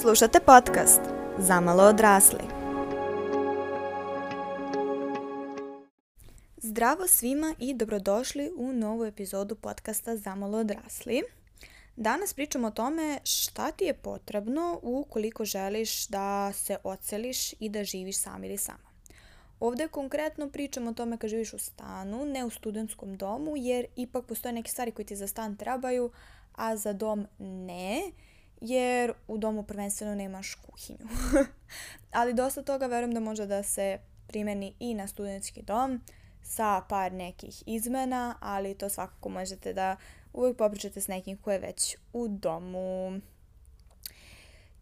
Slušate podcast Zamalo odrasli. Zdravo svima i dobrodošli u novu epizodu podcasta Zamalo odrasli. Danas pričamo o tome šta ti je potrebno ukoliko želiš da se oceliš i da živiš sam ili sama. Ovde konkretno pričamo o tome kad živiš u stanu, ne u studentskom domu, jer ipak postoje neke stvari koje ti za stan trebaju, a za dom ne, jer u domu prvenstveno nemaš kuhinju. Ali dosta toga verujem da može da se primeni i na studentski dom sa par nekih izmena, ali to svakako možete da uvijek popričate s nekim ko je već u domu.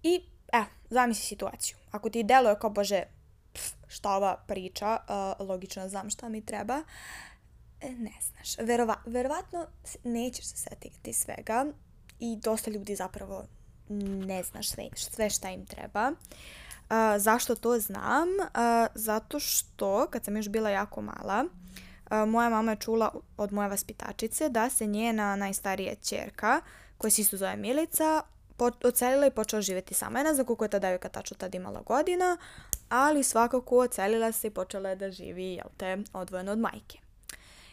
I, evo, zamisli situaciju. Ako ti deluje kao, bože, pf, šta ova priča, uh, logično znam šta mi treba, e, ne znaš. Verova, verovatno nećeš se setiti svega i dosta ljudi zapravo ne znaš sve, sve šta im treba. Uh, zašto to znam? Uh, zato što kad sam još bila jako mala, uh, moja mama je čula od moje vaspitačice da se njena najstarija čerka, koja se isto zove Milica, ocelila i počela živjeti sama. Ja ne znam koliko je tada devojka tačno tad imala godina, ali svakako ocelila se i počela je da živi, jel te, odvojeno od majke.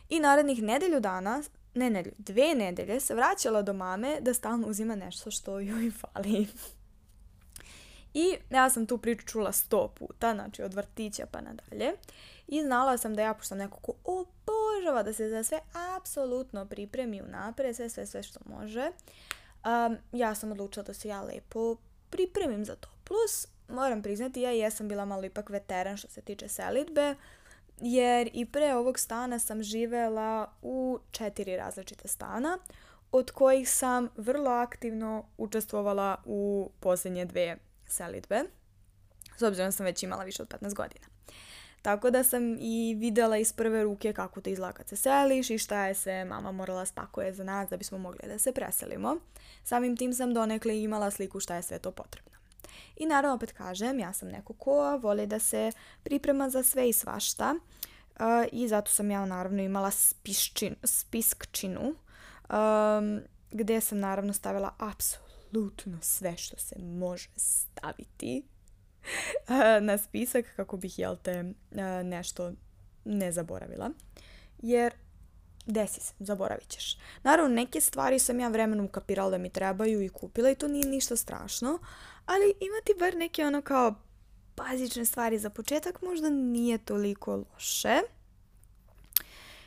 I narednih nedelju dana nedelju, dve nedelje se vraćala do mame da stalno uzima nešto što joj fali. I ja sam tu priču čula sto puta, znači od vrtića pa nadalje. I znala sam da ja, pošto sam neko ko obožava da se za sve apsolutno pripremi unapred, sve, sve, sve što može. Um, ja sam odlučila da se ja lepo pripremim za to. Plus, moram priznati, ja jesam bila malo ipak veteran što se tiče selitbe jer i pre ovog stana sam živela u četiri različite stana, od kojih sam vrlo aktivno učestvovala u posljednje dve selitbe, s obzirom da sam već imala više od 15 godina. Tako da sam i videla iz prve ruke kako to izgleda kad se seliš i šta je se mama morala spakuje za nas da bismo mogli da se preselimo. Samim tim sam donekle imala sliku šta je sve to potrebno. I naravno opet kažem, ja sam neko ko voli da se priprema za sve i svašta uh, i zato sam ja naravno imala spiščin, spiskčinu um, gdje sam naravno stavila apsolutno sve što se može staviti uh, na spisak kako bih, jel te, uh, nešto ne zaboravila. Jer desi se, zaboravit ćeš. Naravno, neke stvari sam ja vremenom kapirala da mi trebaju i kupila i to nije ništa strašno, ali imati bar neke ono kao bazične stvari za početak možda nije toliko loše.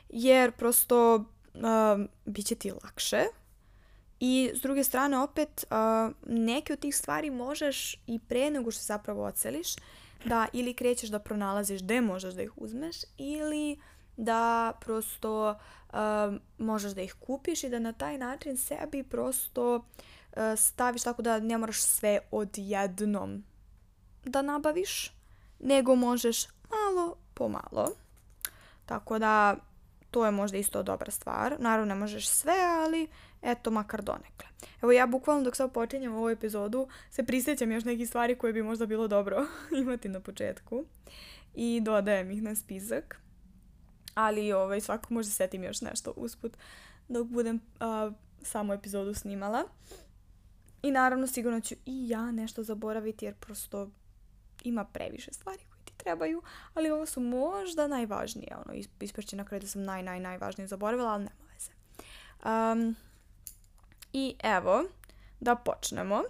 Jer prosto uh, bit će ti lakše. I s druge strane opet uh, neke od tih stvari možeš i pre nego što zapravo oceliš da ili krećeš da pronalaziš gde možeš da ih uzmeš ili da prosto uh, možeš da ih kupiš i da na taj način sebi prosto staviš tako da ne moraš sve odjednom da nabaviš, nego možeš malo po malo. Tako da to je možda isto dobra stvar. Naravno ne možeš sve, ali eto makar donekle. Evo ja bukvalno dok sad počinjem ovu epizodu se prisjećam još nekih stvari koje bi možda bilo dobro imati na početku i dodajem ih na spisak. Ali ovaj, svako možda setim još nešto usput dok budem uh, samo epizodu snimala. I naravno sigurno ću i ja nešto zaboraviti jer prosto ima previše stvari koje ti trebaju, ali ovo su možda najvažnije. Ono, isprće na kraju da sam naj, naj, najvažnije zaboravila, ali nema veze. Um, I evo, da počnemo.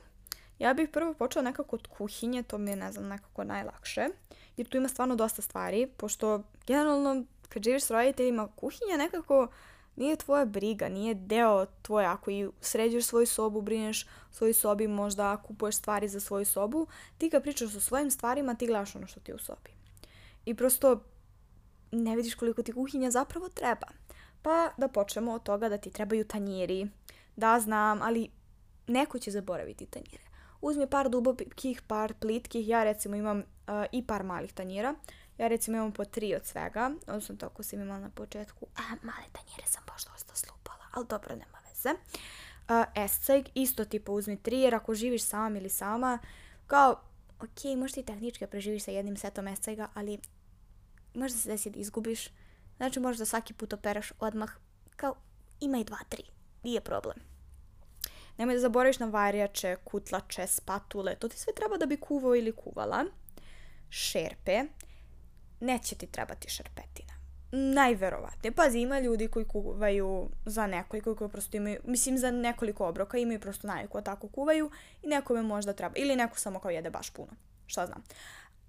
Ja bih prvo počela nekako od kuhinje, to mi je, ne znam, nekako najlakše. Jer tu ima stvarno dosta stvari, pošto generalno kad živiš s roditeljima, kuhinja nekako nije tvoja briga, nije deo tvoje. Ako i sređuješ svoju sobu, brineš svoju sobi, možda kupuješ stvari za svoju sobu, ti kad pričaš o svojim stvarima, ti gledaš ono što ti je u sobi. I prosto ne vidiš koliko ti kuhinja zapravo treba. Pa da počnemo od toga da ti trebaju tanjiri. Da, znam, ali neko će zaboraviti tanjire. Uzmi par dubokih, par plitkih. Ja recimo imam uh, i par malih tanjira. Ja recimo imam po tri od svega, odnosno toliko sam imala na početku. A, male tanjire sam baš dosta slupala, ali dobro, nema veze. Uh, esceg, isto tipo uzmi tri, jer ako živiš sam ili sama, kao, ok, možeš ti tehnički preživiš sa jednim setom escega, ali možda se desi da izgubiš. Znači možeš da svaki put operaš odmah, kao, ima i dva, tri, nije problem. Nemoj da zaboraviš na varjače, kutlače, spatule. To ti sve treba da bi kuvao ili kuvala. Šerpe. Neće ti trebati šerpetina. Najverovatnije. Pazi, ima ljudi koji kuvaju za nekoliko, koji prosto imaju, mislim za nekoliko obroka, imaju prosto naviku, tako kuvaju i nekome možda treba. Ili neko samo kao jede baš puno. Šta znam.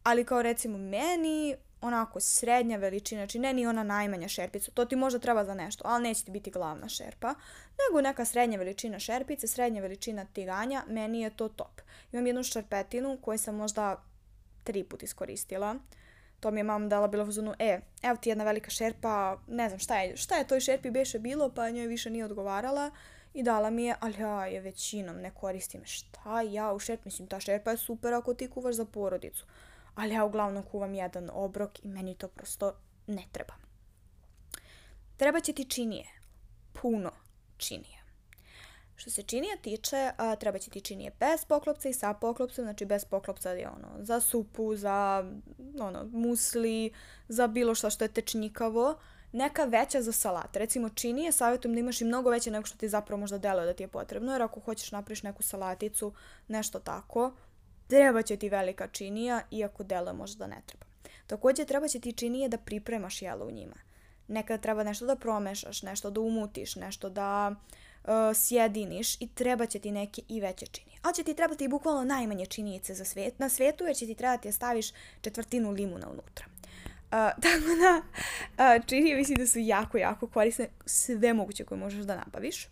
Ali kao recimo meni, onako srednja veličina, znači ne ni ona najmanja šerpica, to ti možda treba za nešto, ali neće ti biti glavna šerpa, nego neka srednja veličina šerpice, srednja veličina tiganja, meni je to top. Imam jednu šerpetinu koju sam možda tri put iskoristila. To mi je mam dala bila u e, evo ti jedna velika šerpa, ne znam šta je, šta je toj šerpi beše bilo, pa njoj više nije odgovarala i dala mi je, ali ja je većinom ne koristim. Šta ja u šerp, mislim ta šerpa je super ako ti kuvaš za porodicu ali ja uglavnom kuvam jedan obrok i meni to prosto ne treba. Treba će ti činije. Puno činije. Što se činija tiče, a, treba će ti činije bez poklopca i sa poklopcem, znači bez poklopca je ono za supu, za ono, musli, za bilo šta što je tečnikavo, neka veća za salat. Recimo činije savjetujem da imaš i mnogo veće nego što ti zapravo možda deluje da ti je potrebno, jer ako hoćeš napraviš neku salaticu, nešto tako, Treba će ti velika činija, iako delo možda ne treba. Takođe, treba će ti činije da pripremaš jelo u njima. Nekada treba nešto da promešaš, nešto da umutiš, nešto da uh, sjediniš i treba će ti neke i veće činije. Ali će ti trebati i bukvalno najmanje činijice za svet, na svetu, jer će ti trebati da staviš četvrtinu limuna unutra. Uh, tako da, uh, činije mislim da su jako, jako korisne, sve moguće koje možeš da nabaviš.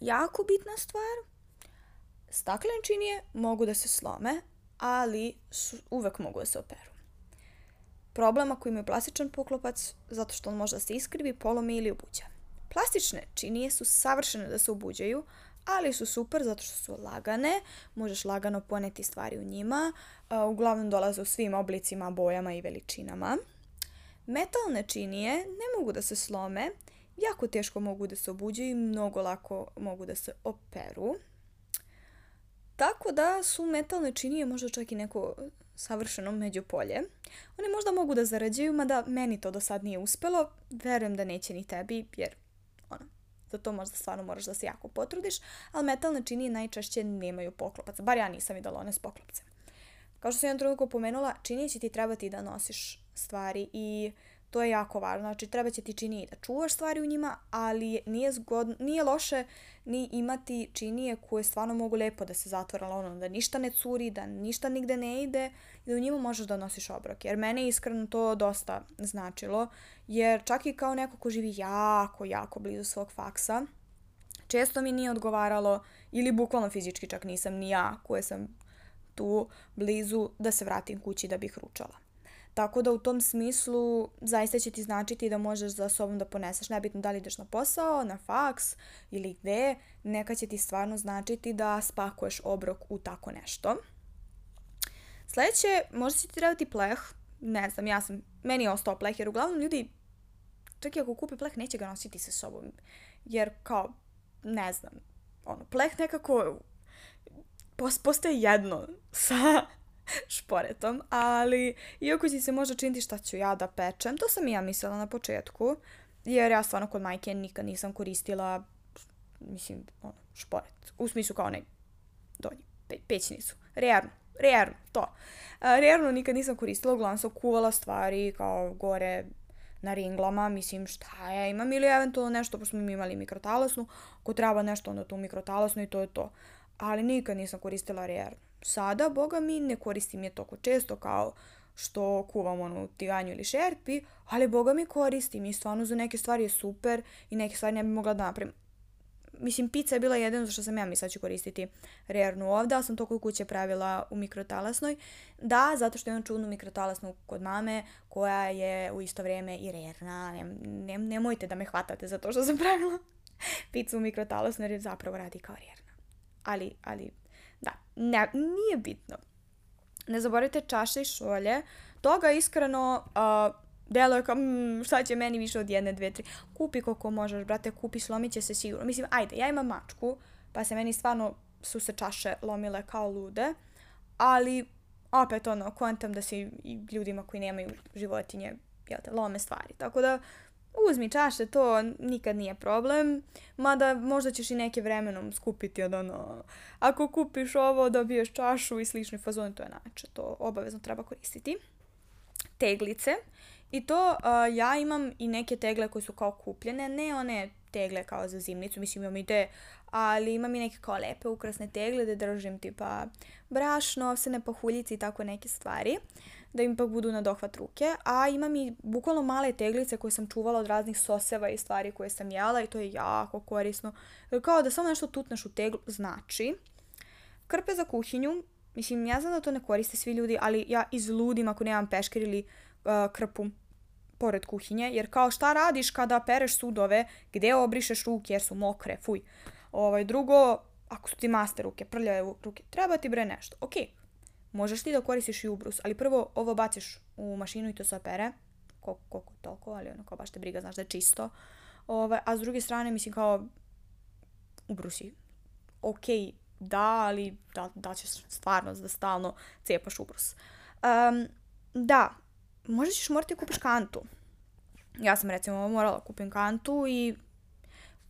Jako bitna stvar, Staklene činije mogu da se slome, ali su, uvek mogu da se operu. Problem ako imaju plastičan poklopac, zato što on može da se iskrivi, polomi ili obuđa. Plastične činije su savršene da se obuđaju, ali su super zato što su lagane, možeš lagano poneti stvari u njima, uglavnom dolaze u svim oblicima, bojama i veličinama. Metalne činije ne mogu da se slome, jako teško mogu da se obuđaju i mnogo lako mogu da se operu. Tako da su metalne činije možda čak i neko savršeno međupolje. One možda mogu da zarađuju, mada meni to do sad nije uspelo. Verujem da neće ni tebi, jer za to možda stvarno moraš da se jako potrudiš, ali metalne činije najčešće nemaju poklopaca. Bar ja nisam videla one s poklopcem. Kao što sam jedan trenutku pomenula, činije će ti trebati da nosiš stvari i To je jako važno. Znači, treba će ti činije da čuvaš stvari u njima, ali nije, zgodno, nije loše ni imati činije koje stvarno mogu lepo da se zatvore, ono, da ništa ne curi, da ništa nigde ne ide i da u njima možeš da nosiš obrok. Jer mene iskreno to dosta značilo, jer čak i kao neko ko živi jako, jako blizu svog faksa, često mi nije odgovaralo ili bukvalno fizički čak nisam ni ja koja sam tu blizu da se vratim kući da bih ručala. Tako da u tom smislu zaista će ti značiti da možeš za sobom da poneseš, nebitno da li ideš na posao, na faks ili gde, neka će ti stvarno značiti da spakuješ obrok u tako nešto. Sledeće, možda će ti trebati pleh, ne znam, ja sam, meni je ostao pleh, jer uglavnom ljudi, čak i ako kupe pleh, neće ga nositi sa sobom, jer kao, ne znam, ono, pleh nekako postaje jedno sa šporetom, ali iako će se možda činiti šta ću ja da pečem, to sam i ja mislila na početku, jer ja stvarno kod majke nikad nisam koristila, mislim, ono, šporet, u smislu kao onaj donji, pe, pećnicu, rernu, rernu, to. A, rernu nikad nisam koristila, uglavnom sam kuvala stvari kao gore na ringlama, mislim šta ja imam ili eventualno nešto, pošto smo imali mikrotalasnu, ako treba nešto onda tu mikrotalasnu i to je to. Ali nikad nisam koristila rernu sada, boga mi, ne koristim je toliko često kao što kuvam onu tiganju ili šerpi, ali boga mi koristim i stvarno za neke stvari je super i neke stvari ne bi mogla da napravim. Mislim, pizza je bila jedino što sam ja mislila da ću koristiti rernu ovde, ali sam to kod kuće pravila u mikrotalasnoj. Da, zato što imam čudnu mikrotalasnu kod mame, koja je u isto vrijeme i rerna. Ne, ne, nemojte da me hvatate za to što sam pravila pizzu u mikrotalasnoj, jer zapravo radi kao rerna. Ali, ali Da, ne, nije bitno. Ne zaboravite čaše i šolje. Toga iskreno uh, deluje kao, mm, šta će meni više od jedne, dve, tri. Kupi koliko možeš, brate, kupi, slomit će se sigurno. Mislim, ajde, ja imam mačku, pa se meni stvarno su se čaše lomile kao lude, ali opet ono, kontam da se i ljudima koji nemaju životinje, jel te, lome stvari. Tako da, uzmi čaše, to nikad nije problem, mada možda ćeš i neke vremenom skupiti od ono, ako kupiš ovo, dobiješ čašu i slične fazone, to je najče, to obavezno treba koristiti. Teglice, i to uh, ja imam i neke tegle koje su kao kupljene, ne one tegle kao za zimnicu, mislim imam i te, ali imam i neke kao lepe ukrasne tegle da držim tipa brašno, ovsene pahuljice i tako neke stvari da im pak budu na dohvat ruke, a imam i bukvalno male teglice koje sam čuvala od raznih soseva i stvari koje sam jela i to je jako korisno. Kao da samo nešto tutneš u teglu, znači. Krpe za kuhinju, mislim, ja znam da to ne koriste svi ljudi, ali ja izludim ako nemam peškir ili uh, krpu pored kuhinje, jer kao šta radiš kada pereš sudove, gde obrišeš ruke jer su mokre, fuj. Ovaj, drugo, ako su ti master ruke, prljave ruke, treba ti bre nešto. Okej, okay Možeš ti da koristiš i ubrus, ali prvo ovo baciš u mašinu i to se opere, koliko, koliko toliko, ali ono kao baš te briga, znaš da je čisto. Ove, a s druge strane, mislim kao, ubrusi. Ok, da, ali da, da ćeš stvarno da stalno cepaš ubrus. Um, da, možda ćeš morati da kupiš kantu. Ja sam recimo morala da kupim kantu i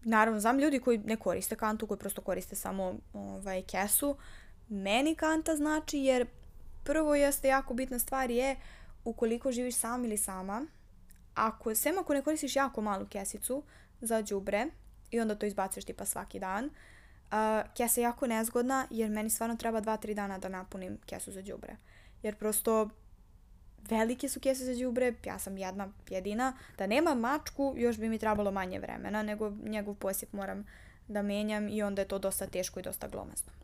naravno znam ljudi koji ne koriste kantu, koji prosto koriste samo ovaj, kesu meni kanta znači jer prvo jeste jako bitna stvar je ukoliko živiš sam ili sama, ako, sem ako ne koristiš jako malu kesicu za đubre i onda to izbaciš tipa svaki dan, uh, kesa je jako nezgodna jer meni stvarno treba 2-3 dana da napunim kesu za đubre. Jer prosto velike su kese za đubre, ja sam jedna jedina, da nema mačku još bi mi trebalo manje vremena nego njegov posjep moram da menjam i onda je to dosta teško i dosta glomazno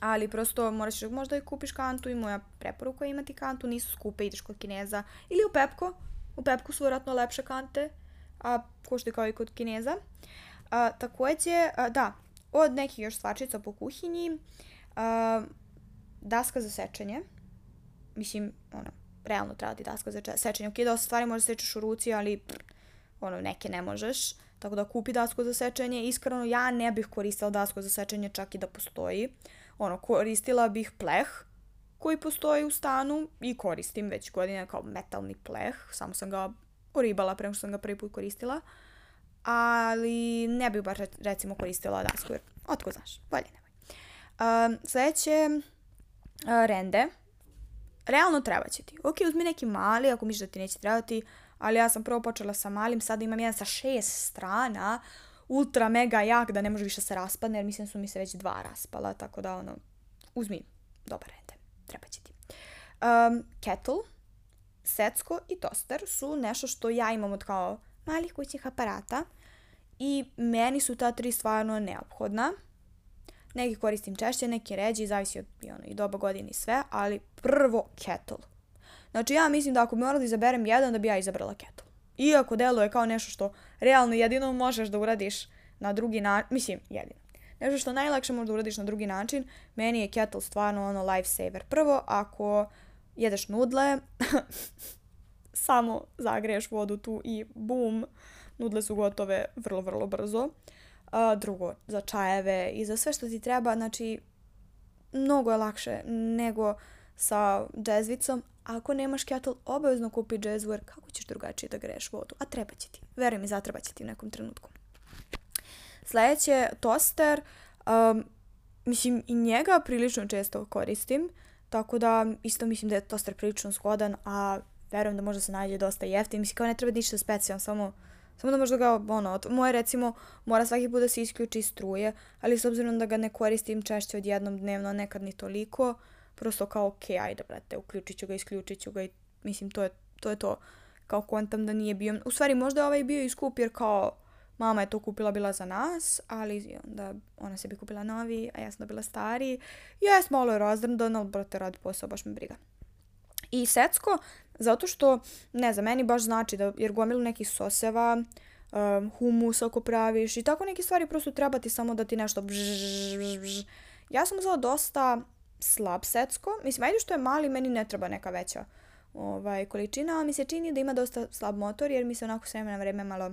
ali prosto moraš možda i kupiš kantu i moja preporuka je imati kantu, nisu skupe, ideš kod Kineza. Ili u Pepko, u Pepku su vjerojatno lepše kante, a košte kao i kod Kineza. A, takođe, a, da, od nekih još stvarčica po kuhinji, a, daska za sečenje, mislim, ono, realno treba ti daska za sečenje, ok, dosta stvari možeš da sečeš u ruci, ali pr, ono, neke ne možeš, tako da kupi dasku za sečenje, iskreno ja ne bih koristila dasku za sečenje čak i da postoji, ono, koristila bih pleh koji postoji u stanu i koristim već godine kao metalni pleh, samo sam ga oribala prema što sam ga prvi put koristila, ali ne bih baš recimo koristila dasku, jer otko znaš, bolje nemoj. Um, sledeće, uh, rende. Realno treba će ti. Ok, uzmi neki mali, ako misliš da ti neće trebati, ali ja sam prvo počela sa malim, sada imam jedan sa šest strana, ultra mega jak da ne može više se raspadne, jer mislim da su mi se već dva raspala, tako da ono, uzmi dobar rende, treba će ti. Um, kettle, secko i toster su nešto što ja imam od kao malih kućnih aparata i meni su ta tri stvarno neophodna. Neki koristim češće, neki ređi, zavisi od i, ono, i doba godine i sve, ali prvo kettle. Znači ja mislim da ako bi morala da izaberem jedan, da bi ja izabrala kettle. Iako deluje kao nešto što realno jedino možeš da uradiš na drugi način, mislim, jedino. Nešto što najlakše možeš da uradiš na drugi način, meni je kettle stvarno ono life saver. Prvo, ako jedeš nudle, samo zagreješ vodu tu i bum, nudle su gotove vrlo, vrlo brzo. A, drugo, za čajeve i za sve što ti treba, znači, mnogo je lakše nego sa džezvicom, ako nemaš kettle, obavezno kupi jazzware, kako ćeš drugačije da greješ vodu? A treba će ti. Veruj mi, zatreba će ti u nekom trenutku. Sledeće, toster. Um, mislim, i njega prilično često koristim, tako da isto mislim da je toster prilično zgodan, a verujem da može se nađe dosta jeftin. Mislim, kao ne treba ništa specijalno, samo Samo da možda ga, ono, moje recimo mora svaki put da se isključi struje, ali s obzirom da ga ne koristim češće od jednom dnevno, nekad ni toliko, prosto kao ok, ajde brate, uključit ću ga, isključit ću ga i mislim to je to. Je to. Kao kontam da nije bio, u stvari možda ovaj bio i skup jer kao mama je to kupila bila za nas, ali onda ona se bi kupila novi, a ja sam dobila stari. Jes, malo je razdrndan, ali brate radi posao, baš me briga. I secko, zato što, ne znam, meni baš znači da, jer gomilu nekih soseva, um, humus ako praviš i tako neke stvari prosto treba ti samo da ti nešto bž, bž, bž. Ja sam uzela dosta slab secko. Mislim, ajde što je mali, meni ne treba neka veća ovaj, količina, ali mi se čini da ima dosta slab motor, jer mi se onako sve na vreme malo,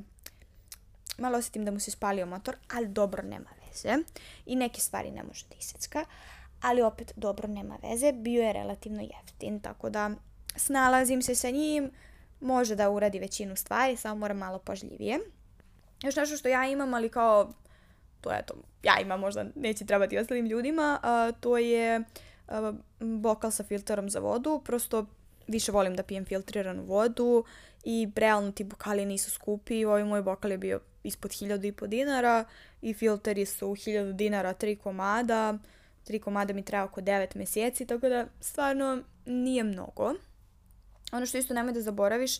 malo osjetim da mu se spalio motor, ali dobro, nema veze. I neke stvari ne može da isecka, ali opet dobro, nema veze. Bio je relativno jeftin, tako da snalazim se sa njim, može da uradi većinu stvari, samo mora malo pažljivije. Još nešto što ja imam, ali kao, to je to, ja imam možda, neće trebati ostalim ljudima, a, to je a, bokal sa filterom za vodu, prosto više volim da pijem filtriranu vodu i realno ti bokali nisu skupi, ovaj moj bokal je bio ispod 1000 i po dinara i filteri su 1000 dinara tri komada, tri komada mi treba oko 9 mjeseci, tako da stvarno nije mnogo. Ono što isto nemoj da zaboraviš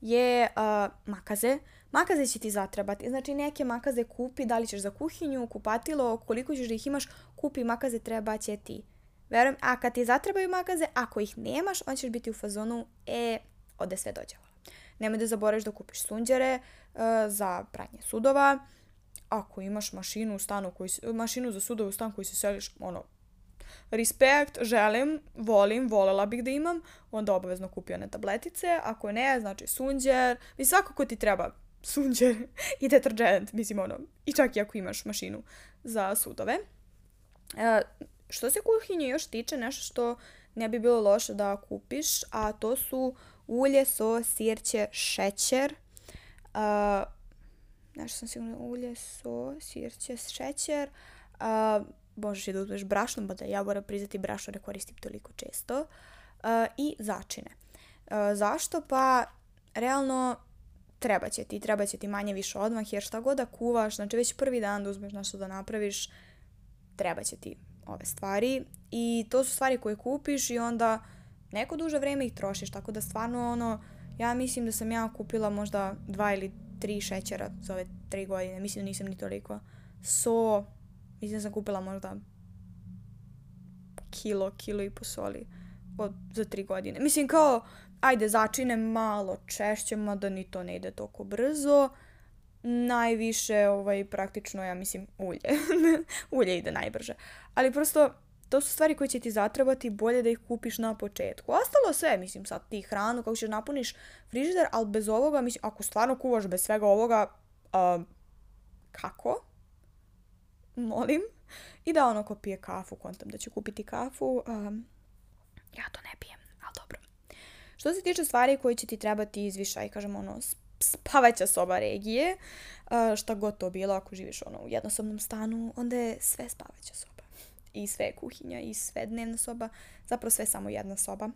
je uh, makaze. Makaze će ti zatrebati. Znači neke makaze kupi, da li ćeš za kuhinju, kupatilo, koliko ćeš da ih imaš, kupi makaze treba će ti. Verujem, a kad ti zatrebaju makaze, ako ih nemaš, on ćeš biti u fazonu, e, ode sve dođe. Nemoj da zaboraviš da kupiš sunđere uh, za pranje sudova. Ako imaš mašinu u stanu koji, mašinu za sudove u stan koji se seliš, ono, respekt, želim, volim, volela bih da imam, onda obavezno kupi one tabletice, ako ne, znači sunđer, i svako ko ti treba sunđer i deterđent, mislim ono, i čak i ako imaš mašinu za sudove. E, što se kuhinje još tiče, nešto što ne bi bilo loše da kupiš, a to su ulje, so, sirće, šećer, uh, nešto sam sigurno, ulje, so, sirće, šećer, uh, možeš i da uzmeš brašno, ba da ja moram priznati brašno ne koristim toliko često, uh, i začine. Uh, zašto? Pa, realno, treba će ti, treba će ti manje više odmah, jer šta god da kuvaš, znači već prvi dan da uzmeš nešto da napraviš, treba će ti ove stvari i to su stvari koje kupiš i onda neko duže vreme ih trošiš, tako da stvarno ono, ja mislim da sam ja kupila možda dva ili tri šećera za ove tri godine, mislim da nisam ni toliko. So, mislim da sam kupila možda kilo, kilo i po soli od, za tri godine. Mislim kao, ajde začine malo češće, mada ni to ne ide toliko brzo. Najviše, ovaj, praktično, ja mislim, ulje. ulje ide najbrže. Ali prosto, to su stvari koje će ti zatrebati, bolje da ih kupiš na početku. Ostalo sve, mislim, sad ti hranu, kako ćeš napuniš frižider, ali bez ovoga, mislim, ako stvarno kuvaš bez svega ovoga, uh, kako? Molim. I da ono ko pije kafu, kontam da će kupiti kafu, um, ja to ne pijem, ali dobro. Što se tiče stvari koje će ti trebati izviša i kažem ono, spavaća soba regije, šta god to bilo ako živiš ono u jednosobnom stanu, onda je sve spavaća soba i sve kuhinja i sve dnevna soba, zapravo sve samo jedna soba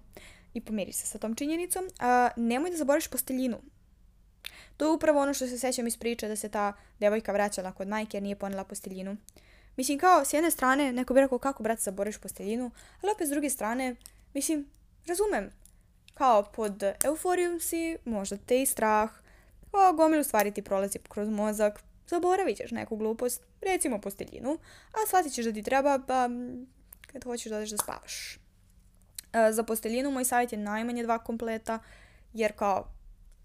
i pomiri se sa tom činjenicom. A, nemoj da zaboraviš posteljinu. To je upravo ono što se sećam iz priče da se ta devojka vraćala kod majke jer nije ponela posteljinu. Mislim, kao, s jedne strane, neko bi rekao kako, brat, zaboriš posteljinu, ali opet s druge strane, mislim, razumem. Kao, pod euforijom si, možda te i strah, kao, gomilu stvari ti prolazi kroz mozak, zaboravit ćeš neku glupost, recimo posteljinu, a shvatit ćeš da ti treba pa kad hoćeš da odeš da spavaš. E, za posteljinu moj savjet je najmanje dva kompleta, jer kao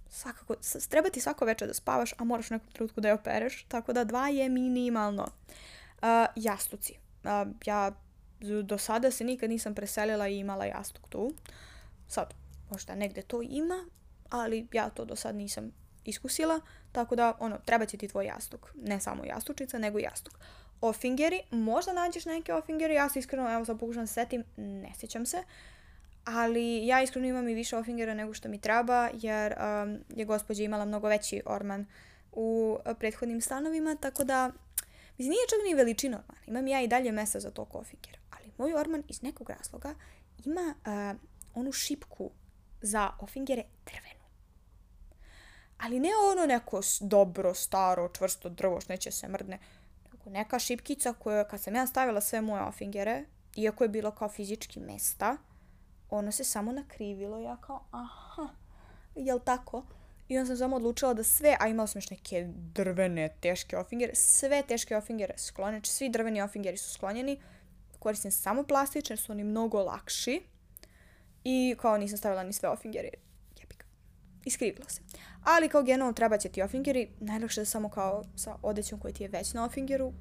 svakako, treba ti svako večer da spavaš, a moraš u nekom trenutku da je opereš, tako da dva je minimalno. E, jastuci. E, ja do sada se nikad nisam preselila i imala jastuk tu. Sad, možda negde to ima, ali ja to do sad nisam iskusila, tako da, ono, treba će ti tvoj jastuk. Ne samo jastučica, nego jastuk. Ofingeri, možda nađeš neke ofingeri, ja se iskreno, evo sad pokušam da se setim, ne sjećam se, ali ja iskreno imam i više ofingera nego što mi treba, jer um, je gospođa imala mnogo veći orman u prethodnim stanovima, tako da, mislim, nije čak ni veličina ormana, imam ja i dalje mesa za toliko ofingera, ali moj orman iz nekog razloga ima uh, onu šipku za ofingere drvenu ali ne ono neko dobro, staro, čvrsto drvo što neće se mrdne, nego neka šipkica koja kad sam ja stavila sve moje ofingere, iako je bilo kao fizički mesta, ono se samo nakrivilo, ja kao, aha, jel tako? I onda sam samo odlučila da sve, a imala sam još neke drvene, teške ofingere, sve teške ofingere sklonjene, znači svi drveni ofingeri su sklonjeni, koristim samo plastične, su oni mnogo lakši i kao nisam stavila ni sve ofingere, jebika, iskrivilo se. Ali kao generalno treba će ti ofingeri, najlakše da samo kao sa odećom koji ti je već na ofingeru,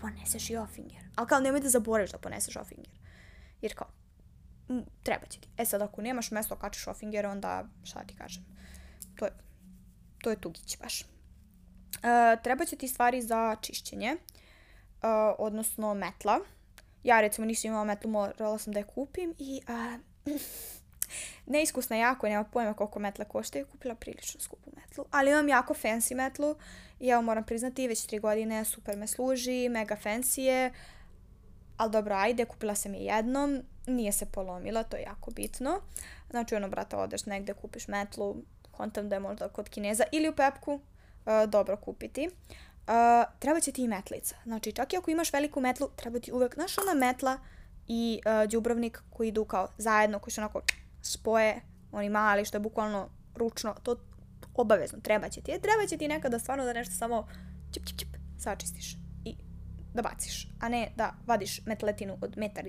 poneseš i ofinger. Ali kao nemoj da zaboraviš da poneseš ofinger. Jer kao, m, treba će ti. E sad ako nemaš mesto kačeš ofinger, onda šta ti kažem, to je, to je tugić baš. Uh, treba će ti stvari za čišćenje, uh, odnosno metla. Ja recimo nisam imala metlu, morala sam da je kupim i uh, neiskusna jako, nema pojma koliko metla koštaju, kupila prilično skupu metlu, ali imam jako fancy metlu i evo moram priznati, već tri godine super me služi, mega fancy je, ali dobro, ajde, kupila sam je jednom, nije se polomila, to je jako bitno. Znači, ono, brata, odeš negde, kupiš metlu, kontam da je možda kod Kineza ili u Pepku, uh, dobro kupiti. Uh, treba će ti i metlica. Znači, čak i ako imaš veliku metlu, treba ti uvek, znaš, ona metla i uh, džubrovnik koji idu kao zajedno, koji se onako spoje, oni mali, što je bukvalno ručno, to obavezno, treba će ti. E, treba će ti nekada stvarno da nešto samo čip, čip, čip, sačistiš i da baciš, a ne da vadiš metletinu od metar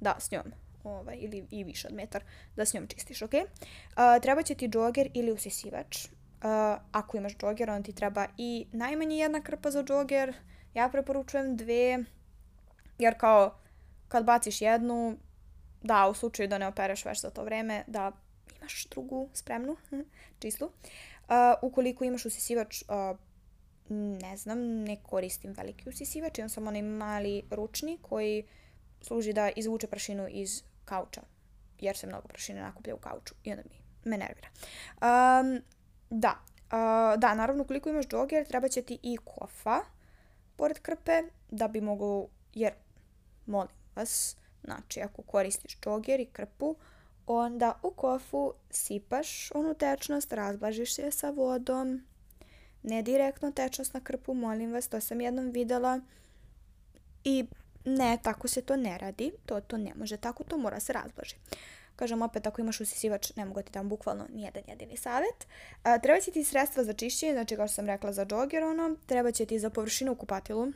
da s njom ovaj, ili i više od metar da s njom čistiš, ok? Uh, treba će ti džoger ili usisivač. Uh, ako imaš džoger, onda ti treba i najmanje jedna krpa za džoger. Ja preporučujem dve, jer kao kad baciš jednu, da, u slučaju da ne opereš već za to vreme, da imaš drugu spremnu, čistu. Uh, ukoliko imaš usisivač, uh, ne znam, ne koristim veliki usisivač, imam samo onaj mali ručni koji služi da izvuče prašinu iz kauča, jer se mnogo prašine nakuplja u kauču i onda mi me nervira. Um, da, uh, da, naravno ukoliko imaš džoger, treba će ti i kofa pored krpe, da bi mogu, jer molim vas, znači ako koristiš džoger i krpu, onda u kofu sipaš onu tečnost, razblažiš je sa vodom, ne direktno tečnost na krpu, molim vas, to sam jednom videla i ne, tako se to ne radi, to, to ne može tako, to mora se razblaži. Kažem opet, ako imaš usisivač, ne mogu da ti dam bukvalno nijedan jedini savjet. A, treba će ti sredstva za čišćenje, znači kao što sam rekla za džoger, ono, treba će ti za površinu u kupatilu.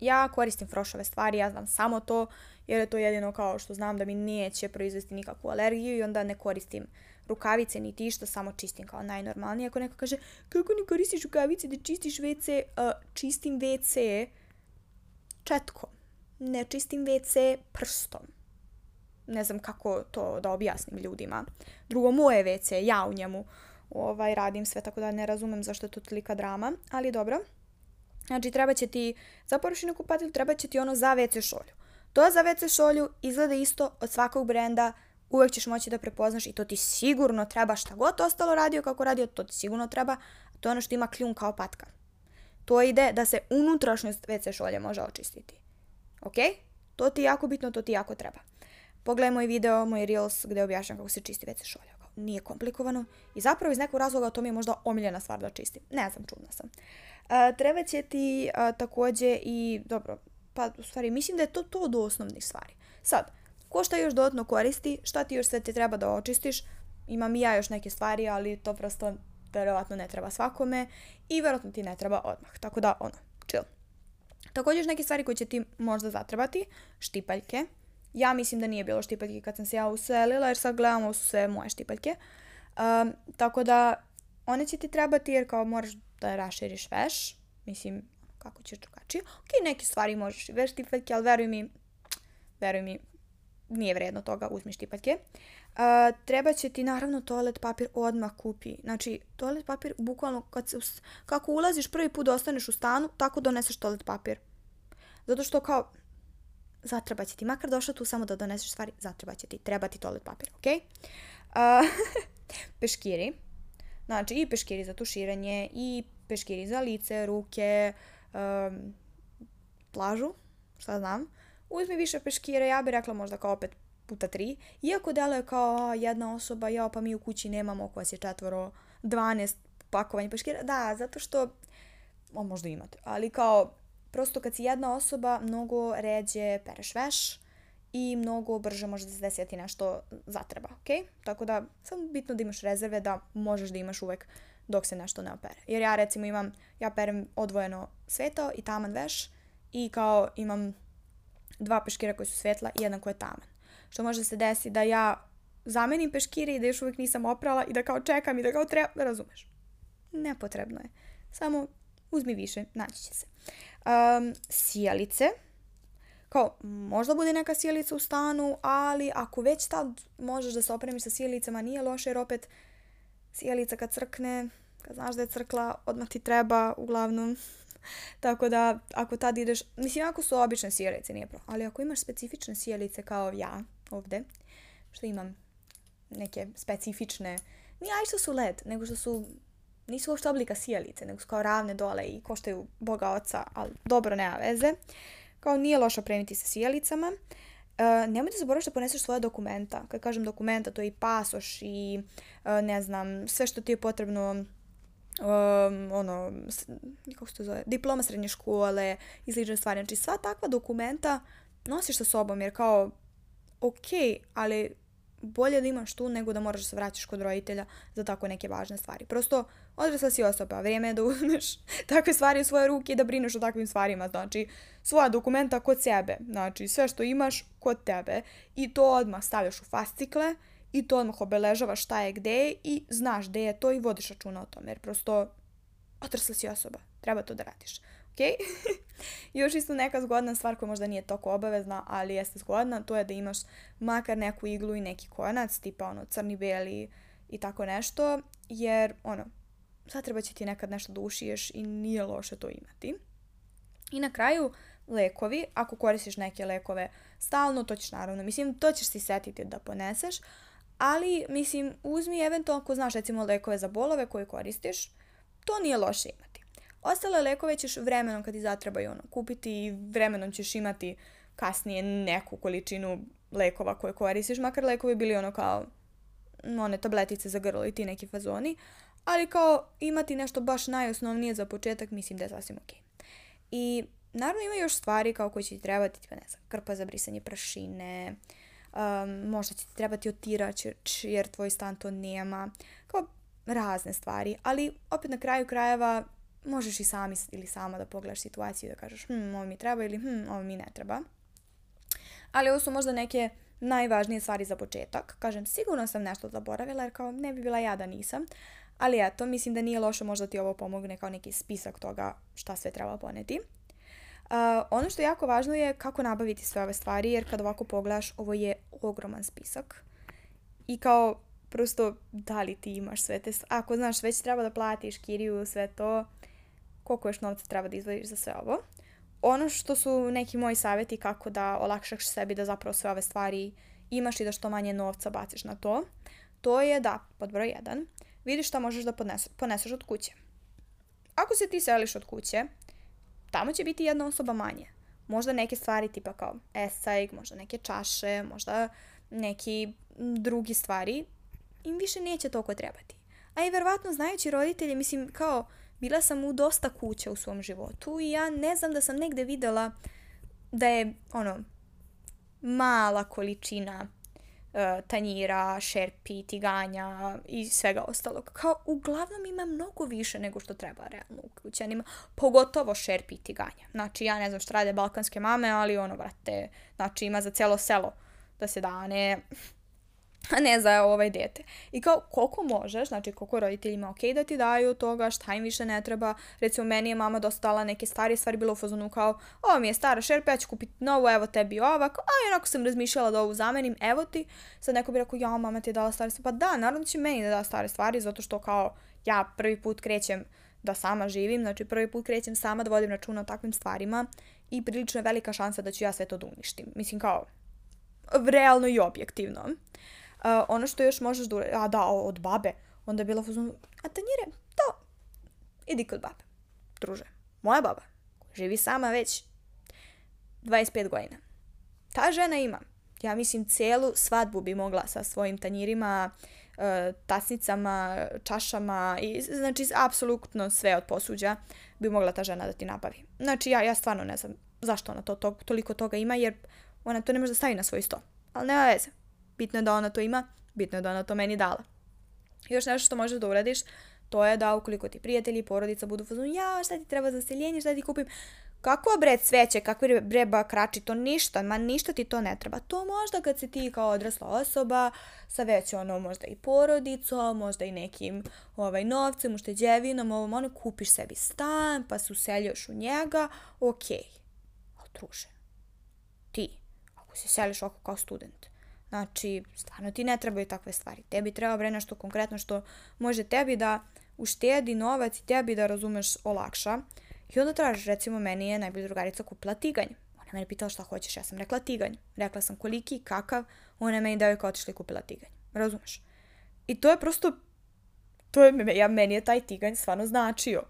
Ja koristim frošove stvari, ja znam samo to, jer je to jedino kao što znam da mi neće proizvesti nikakvu alergiju i onda ne koristim rukavice ni tišta, samo čistim kao najnormalnije. Ako neko kaže, kako ne koristiš rukavice da čistiš WC, uh, čistim WC četkom ne čistim WC prstom. Ne znam kako to da objasnim ljudima. Drugo, moje WC, ja u njemu ovaj, radim sve, tako da ne razumem zašto je to tolika drama, ali dobro. Znači, treba će ti, za površinu kupatilu, treba će ti ono za WC šolju. To za WC šolju izgleda isto od svakog brenda, uvek ćeš moći da prepoznaš i to ti sigurno treba šta god ostalo radio kako radio, to ti sigurno treba, to je ono što ima kljun kao patka. To ide da se unutrašnjost WC šolje može očistiti. Ok? To ti je jako bitno, to ti jako treba. Pogledaj moj video, moj Reels gde objašnjam kako se čisti WC šolja. Nije komplikovano i zapravo iz nekog razloga to mi je možda omiljena stvar da čistim. Ne znam, čudna sam. Uh, treba će ti uh, takođe i, dobro, pa u stvari mislim da je to to od osnovnih stvari. Sad, ko šta još dodatno koristi, šta ti još sve ti treba da očistiš, imam i ja još neke stvari, ali to prosto verovatno ne treba svakome i verovatno ti ne treba odmah. Tako da, ono, chill. Također još neke stvari koje će ti možda zatrebati, štipaljke. Ja mislim da nije bilo štipaljke kad sam se ja uselila, jer sad gledamo su sve moje štipaljke. Um, tako da, one će ti trebati jer kao moraš da raširiš veš. Mislim, kako ćeš drugačije. Ok, neke stvari možeš i veš štipaljke, ali veruj mi, veruj mi, nije vredno toga, uzmi štipaljke. Uh, treba će ti naravno toalet papir odmah kupi. Znači, toalet papir bukvalno kad se, kako ulaziš prvi put da ostaneš u stanu, tako doneseš toalet papir. Zato što kao, zatreba će ti, makar došla tu samo da doneseš stvari, zatreba će ti, treba ti toalet papir, ok? Uh, peškiri. Znači, i peškiri za tuširanje, i peškiri za lice, ruke, um, plažu, šta znam. Uzmi više peškire, ja bih rekla možda kao opet puta tri. Iako deluje kao jedna osoba, ja pa mi u kući nemamo, ako vas je četvoro, 12 pakovanja peškira. Da, zato što, o, možda imate, ali kao, prosto kad si jedna osoba, mnogo ređe pereš veš i mnogo brže može da se desi da nešto zatreba, ok? Tako da, samo bitno da imaš rezerve, da možeš da imaš uvek dok se nešto ne opere. Jer ja recimo imam, ja perem odvojeno sveto i taman veš i kao imam dva peškira koji su svetla i jedan koji je taman što može se desi da ja zamenim peškire i da još uvijek nisam oprala i da kao čekam i da kao treba, da razumeš. Nepotrebno je. Samo uzmi više, naći će se. Um, sijalice. Kao, možda bude neka sijalica u stanu, ali ako već tad možeš da se opremiš sa sijalicama, nije loše jer opet sijalica kad crkne, kad znaš da je crkla, odmah ti treba, uglavnom. Tako da, ako tad ideš, mislim, ako su obične sijalice, nije pro, ali ako imaš specifične sijalice kao ja, ovde, što imam neke specifične, nije aj što su led, nego što su, nisu uopšte oblika sijalice, nego su kao ravne dole i koštaju boga oca, ali dobro, nema veze. Kao nije loše opremiti se sijalicama. Uh, nemojte zaboraviti da poneseš svoje dokumenta. Kad kažem dokumenta, to je i pasoš i uh, ne znam, sve što ti je potrebno um, ono, kako se to zove, diploma srednje škole i slične stvari. Znači sva takva dokumenta nosiš sa sobom jer kao, ok, ali bolje da imaš tu nego da moraš da se vraćaš kod roditelja za tako neke važne stvari. Prosto, odrasla si osoba, vrijeme je da uzmeš takve stvari u svoje ruke i da brineš o takvim stvarima. Znači, svoja dokumenta kod sebe. Znači, sve što imaš kod tebe. I to odmah stavljaš u fascikle i to odmah obeležavaš šta je gde i znaš gde je to i vodiš računa o tome. Jer prosto, odrasla si osoba. Treba to da radiš. Ok? Još isto neka zgodna stvar koja možda nije toliko obavezna, ali jeste zgodna, to je da imaš makar neku iglu i neki konac, tipa ono crni, beli i tako nešto, jer ono, sad treba će ti nekad nešto da ušiješ i nije loše to imati. I na kraju, lekovi, ako koristiš neke lekove stalno, to ćeš naravno, mislim, to ćeš si setiti da poneseš, ali, mislim, uzmi eventualno ako znaš recimo lekove za bolove koje koristiš, to nije loše imati. Ostale lekove ćeš vremenom kad ti zatrebaju ono, kupiti i vremenom ćeš imati kasnije neku količinu lekova koje koristiš, makar lekovi bili ono kao one tabletice za grlo i ti neki fazoni, ali kao imati nešto baš najosnovnije za početak mislim da je sasvim ok. I naravno ima još stvari kao koje će ti trebati, tipa ne znam, krpa za brisanje prašine, um, možda će ti trebati otirač jer tvoj stan to nema, kao razne stvari, ali opet na kraju krajeva možeš i sami ili sama da pogledaš situaciju i da kažeš hm, ovo mi treba ili hm, ovo mi ne treba. Ali ovo su možda neke najvažnije stvari za početak. Kažem, sigurno sam nešto zaboravila jer kao ne bi bila ja da nisam. Ali eto, mislim da nije loše možda ti ovo pomogne kao neki spisak toga šta sve treba poneti. Uh, ono što je jako važno je kako nabaviti sve ove stvari, jer kad ovako pogledaš, ovo je ogroman spisak. I kao, prosto, da li ti imaš sve te... Ako znaš, već treba da platiš kiriju, sve to, koliko još novca treba da izdvojiš za sve ovo. Ono što su neki moji savjeti kako da olakšaš sebi da zapravo sve ove stvari imaš i da što manje novca baciš na to, to je da, pod broj 1, vidiš šta možeš da podneseš, poneseš od kuće. Ako se ti seliš od kuće, tamo će biti jedna osoba manje. Možda neke stvari tipa kao esajg, možda neke čaše, možda neki drugi stvari im više neće toliko trebati. A i verovatno znajući roditelje, mislim kao bila sam u dosta kuća u svom životu i ja ne znam da sam negde videla da je ono mala količina uh, tanjira, šerpi, tiganja i svega ostalog. Kao uglavnom ima mnogo više nego što treba realno u kućanima, pogotovo šerpi i tiganja. Znači ja ne znam šta rade balkanske mame, ali ono, vrate, znači ima za celo selo da se dane a ne za ovaj dete. I kao koliko možeš, znači koliko roditeljima ok da ti daju toga, šta im više ne treba. Recimo meni je mama dosta dala neke stvari stvari bilo u fazonu kao ovo mi je stara šerpa, ja ću kupiti novu, evo tebi ovako. A onako sam razmišljala da ovu zamenim, evo ti. Sad neko bi rekao, ja mama ti je dala stare stvari. Pa da, naravno će meni da da stare stvari zato što kao ja prvi put krećem da sama živim, znači prvi put krećem sama da vodim računa o takvim stvarima i prilično je velika šansa da ću ja sve to da uništim. Mislim kao, realno i objektivno. Uh, ono što još možeš da a da, od babe, onda je bila fuzon, a tanjire, to, idi kod babe, druže. Moja baba, živi sama već 25 godina. Ta žena ima, ja mislim, celu svadbu bi mogla sa svojim tanjirima, uh, tasnicama, čašama i znači apsolutno sve od posuđa bi mogla ta žena da ti nabavi. Znači ja, ja stvarno ne znam zašto ona to, to, toliko toga ima jer ona to ne može da stavi na svoj sto. Ali nema veze. Bitno je da ona to ima, bitno je da ona to meni dala. Još nešto što možeš da uradiš, to je da ukoliko ti prijatelji i porodica budu fazonu, ja, šta ti treba za seljenje, šta ti kupim, kako bre cveće, kakve bre bakrači, to ništa, ma ništa ti to ne treba. To možda kad si ti kao odrasla osoba, sa već ono možda i porodicom, možda i nekim ovaj, novcem, ušteđevinom, ovom ono, kupiš sebi stan, pa se useljaš u njega, okej. Okay. Ali druže, ti, ako se seliš oko kao student, Znači, stvarno ti ne trebaju takve stvari. Tebi treba bre nešto konkretno što može tebi da uštedi novac i tebi da razumeš olakša. I onda tražiš, recimo, meni je najbolja drugarica kupila tiganj. Ona mene pitala šta hoćeš, ja sam rekla tiganj. Rekla sam koliki, kakav, ona je meni devojka otišla i kupila tiganj. Razumeš? I to je prosto, to je, ja, meni je taj tiganj stvarno značio.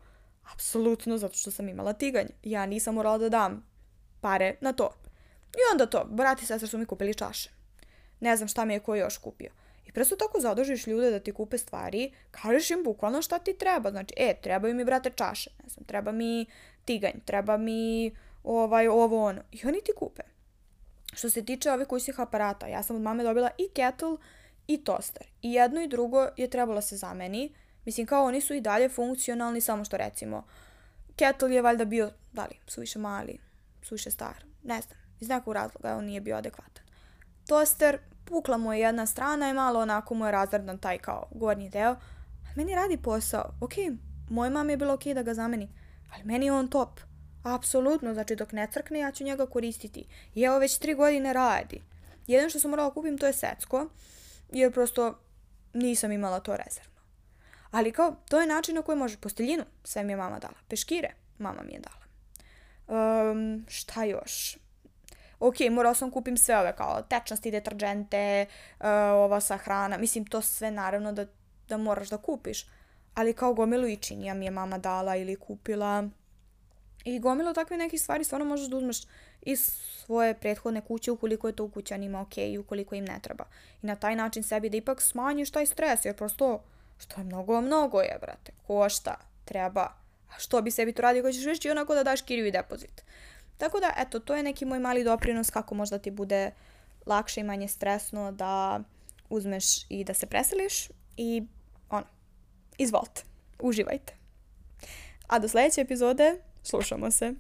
Apsolutno, zato što sam imala tiganj. Ja nisam morala da dam pare na to. I onda to, brati i sestra su mi kupili čaše. Ne znam šta mi je ko još kupio. I presto tako zadužiš ljude da ti kupe stvari, kažeš im bukvalno šta ti treba. Znači, e, trebaju mi, brate, čaše, ne znam, treba mi tiganj, treba mi ovaj, ovo, ono. I oni ti kupe. Što se tiče ovih kućnih aparata, ja sam od mame dobila i kettle i toster. I jedno i drugo je trebalo se zameni. Mislim, kao oni su i dalje funkcionalni, samo što recimo, kettle je valjda bio, da li, suviše mali, suviše star, ne znam, iz nekog razloga on nije bio adekvatan. Toster, pukla mu je jedna strana i malo onako mu je razvrdan taj kao gornji deo. Meni radi posao. Ok, moj mam je bilo ok da ga zameni, ali meni je on top. Apsolutno, znači dok ne crkne ja ću njega koristiti. I evo već tri godine radi. Jedno što sam morala kupim to je secko, jer prosto nisam imala to rezervno. Ali kao, to je način na koji može. Posteljinu sve mi je mama dala. Peškire mama mi je dala. Um, šta još? Ok, morao sam kupim sve ove kao tečnosti, deterđente, uh, ova sa hrana, mislim to sve naravno da, da moraš da kupiš, ali kao gomilu i činija mi je mama dala ili kupila i gomilu takve neke stvari stvarno možeš da uzmeš iz svoje prethodne kuće ukoliko je to u kućanima ok i ukoliko im ne treba. I na taj način sebi da ipak smanjiš taj stres, jer prosto što je mnogo, mnogo je, brate, košta, treba. A što bi sebi to radio ako ćeš već i onako da daš kiriju i depozit. Tako da, eto, to je neki moj mali doprinos kako možda ti bude lakše i manje stresno da uzmeš i da se preseliš i ono, izvolite, uživajte. A do sledeće epizode slušamo se.